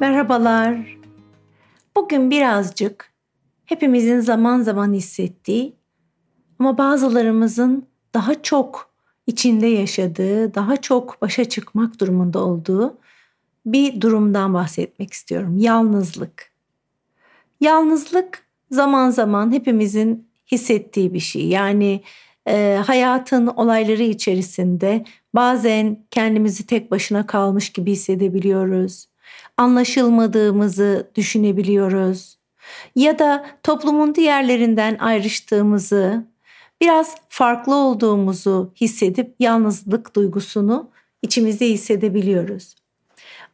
Merhabalar. Bugün birazcık hepimizin zaman zaman hissettiği ama bazılarımızın daha çok içinde yaşadığı, daha çok başa çıkmak durumunda olduğu bir durumdan bahsetmek istiyorum. Yalnızlık. Yalnızlık zaman zaman hepimizin hissettiği bir şey. Yani e, hayatın olayları içerisinde bazen kendimizi tek başına kalmış gibi hissedebiliyoruz. Anlaşılmadığımızı düşünebiliyoruz. Ya da toplumun diğerlerinden ayrıştığımızı, biraz farklı olduğumuzu hissedip yalnızlık duygusunu içimizde hissedebiliyoruz.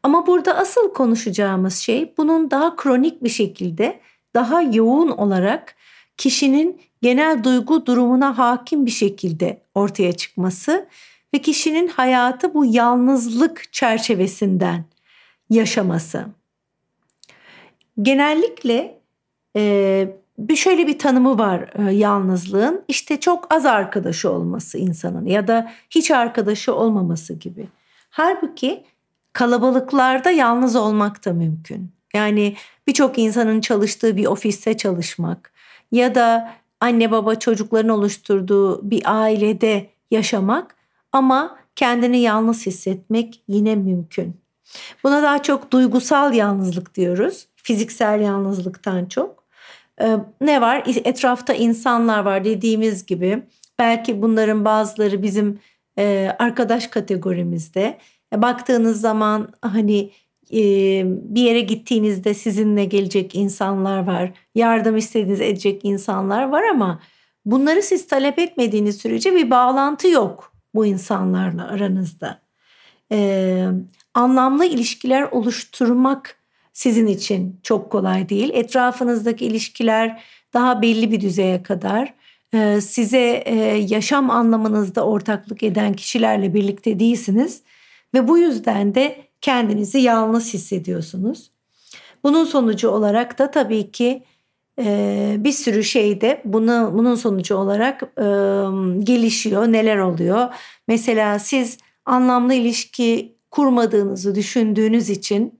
Ama burada asıl konuşacağımız şey bunun daha kronik bir şekilde, daha yoğun olarak kişinin genel duygu durumuna hakim bir şekilde ortaya çıkması ve kişinin hayatı bu yalnızlık çerçevesinden yaşaması. Genellikle e, bir şöyle bir tanımı var e, yalnızlığın. İşte çok az arkadaşı olması insanın ya da hiç arkadaşı olmaması gibi. Halbuki kalabalıklarda yalnız olmak da mümkün. Yani birçok insanın çalıştığı bir ofiste çalışmak ya da anne baba çocukların oluşturduğu bir ailede yaşamak ama kendini yalnız hissetmek yine mümkün. Buna daha çok duygusal yalnızlık diyoruz. Fiziksel yalnızlıktan çok. Ee, ne var? Etrafta insanlar var dediğimiz gibi. Belki bunların bazıları bizim e, arkadaş kategorimizde. E, baktığınız zaman hani e, bir yere gittiğinizde sizinle gelecek insanlar var. Yardım istediğiniz edecek insanlar var ama bunları siz talep etmediğiniz sürece bir bağlantı yok bu insanlarla aranızda. Ee, anlamlı ilişkiler oluşturmak sizin için çok kolay değil. Etrafınızdaki ilişkiler daha belli bir düzeye kadar e, size e, yaşam anlamınızda ortaklık eden kişilerle birlikte değilsiniz ve bu yüzden de kendinizi yalnız hissediyorsunuz. Bunun sonucu olarak da tabii ki e, bir sürü şey de bunu, bunun sonucu olarak gelişiyor. Neler oluyor? Mesela siz anlamlı ilişki kurmadığınızı düşündüğünüz için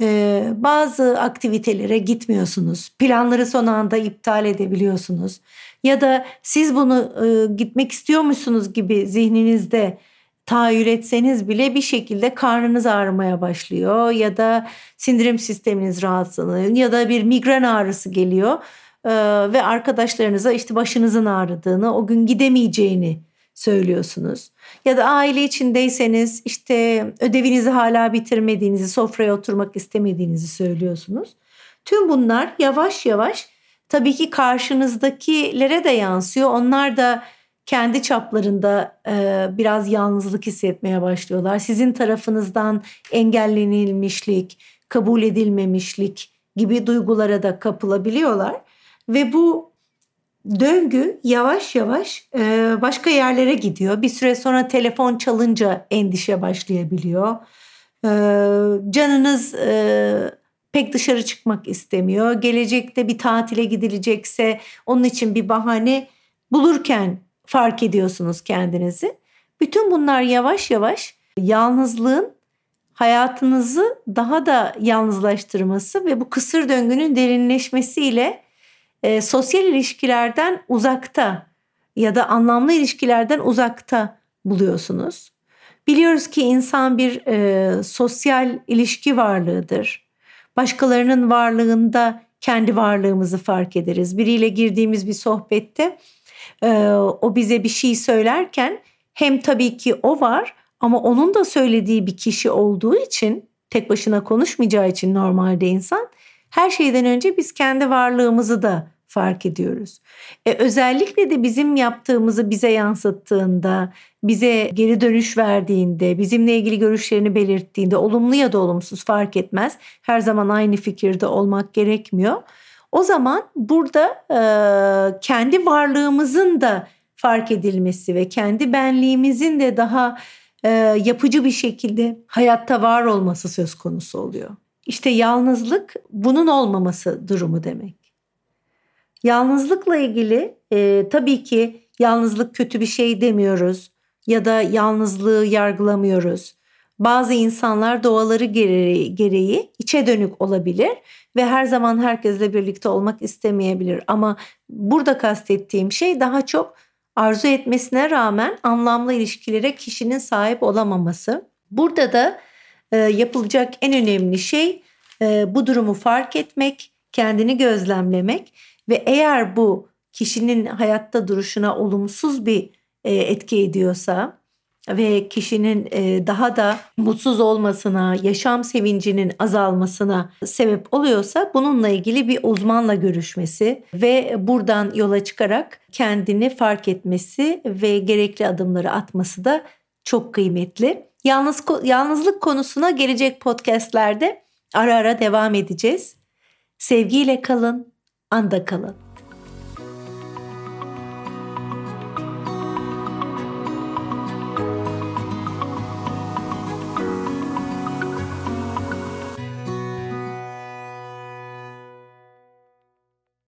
e, bazı aktivitelere gitmiyorsunuz. Planları son anda iptal edebiliyorsunuz. Ya da siz bunu e, gitmek istiyormuşsunuz gibi zihninizde tahayyül etseniz bile bir şekilde karnınız ağrımaya başlıyor ya da sindirim sisteminiz rahatsızlanıyor ya da bir migren ağrısı geliyor e, ve arkadaşlarınıza işte başınızın ağrıdığını, o gün gidemeyeceğini söylüyorsunuz. Ya da aile içindeyseniz işte ödevinizi hala bitirmediğinizi, sofraya oturmak istemediğinizi söylüyorsunuz. Tüm bunlar yavaş yavaş tabii ki karşınızdakilere de yansıyor. Onlar da kendi çaplarında e, biraz yalnızlık hissetmeye başlıyorlar. Sizin tarafınızdan engellenilmişlik, kabul edilmemişlik gibi duygulara da kapılabiliyorlar. Ve bu döngü yavaş yavaş e, başka yerlere gidiyor. Bir süre sonra telefon çalınca endişe başlayabiliyor. E, canınız e, pek dışarı çıkmak istemiyor. Gelecekte bir tatile gidilecekse onun için bir bahane bulurken fark ediyorsunuz kendinizi. Bütün bunlar yavaş yavaş yalnızlığın hayatınızı daha da yalnızlaştırması ve bu kısır döngünün derinleşmesiyle e, sosyal ilişkilerden uzakta ya da anlamlı ilişkilerden uzakta buluyorsunuz. Biliyoruz ki insan bir e, sosyal ilişki varlığıdır. Başkalarının varlığında kendi varlığımızı fark ederiz. Biriyle girdiğimiz bir sohbette e, o bize bir şey söylerken hem tabii ki o var ama onun da söylediği bir kişi olduğu için tek başına konuşmayacağı için normalde insan her şeyden önce biz kendi varlığımızı da fark ediyoruz. E, özellikle de bizim yaptığımızı bize yansıttığında, bize geri dönüş verdiğinde, bizimle ilgili görüşlerini belirttiğinde olumlu ya da olumsuz fark etmez. Her zaman aynı fikirde olmak gerekmiyor. O zaman burada e, kendi varlığımızın da fark edilmesi ve kendi benliğimizin de daha e, yapıcı bir şekilde hayatta var olması söz konusu oluyor. İşte yalnızlık bunun olmaması durumu demek. Yalnızlıkla ilgili e, tabii ki yalnızlık kötü bir şey demiyoruz ya da yalnızlığı yargılamıyoruz. Bazı insanlar doğaları gereği, gereği içe dönük olabilir ve her zaman herkesle birlikte olmak istemeyebilir. Ama burada kastettiğim şey daha çok arzu etmesine rağmen anlamlı ilişkilere kişinin sahip olamaması. Burada da e, yapılacak en önemli şey e, bu durumu fark etmek, kendini gözlemlemek ve eğer bu kişinin hayatta duruşuna olumsuz bir e, etki ediyorsa ve kişinin e, daha da mutsuz olmasına, yaşam sevincinin azalmasına sebep oluyorsa bununla ilgili bir uzmanla görüşmesi ve buradan yola çıkarak kendini fark etmesi ve gerekli adımları atması da çok kıymetli. Yalnız yalnızlık konusuna gelecek podcastlerde ara ara devam edeceğiz. Sevgiyle kalın, anda kalın.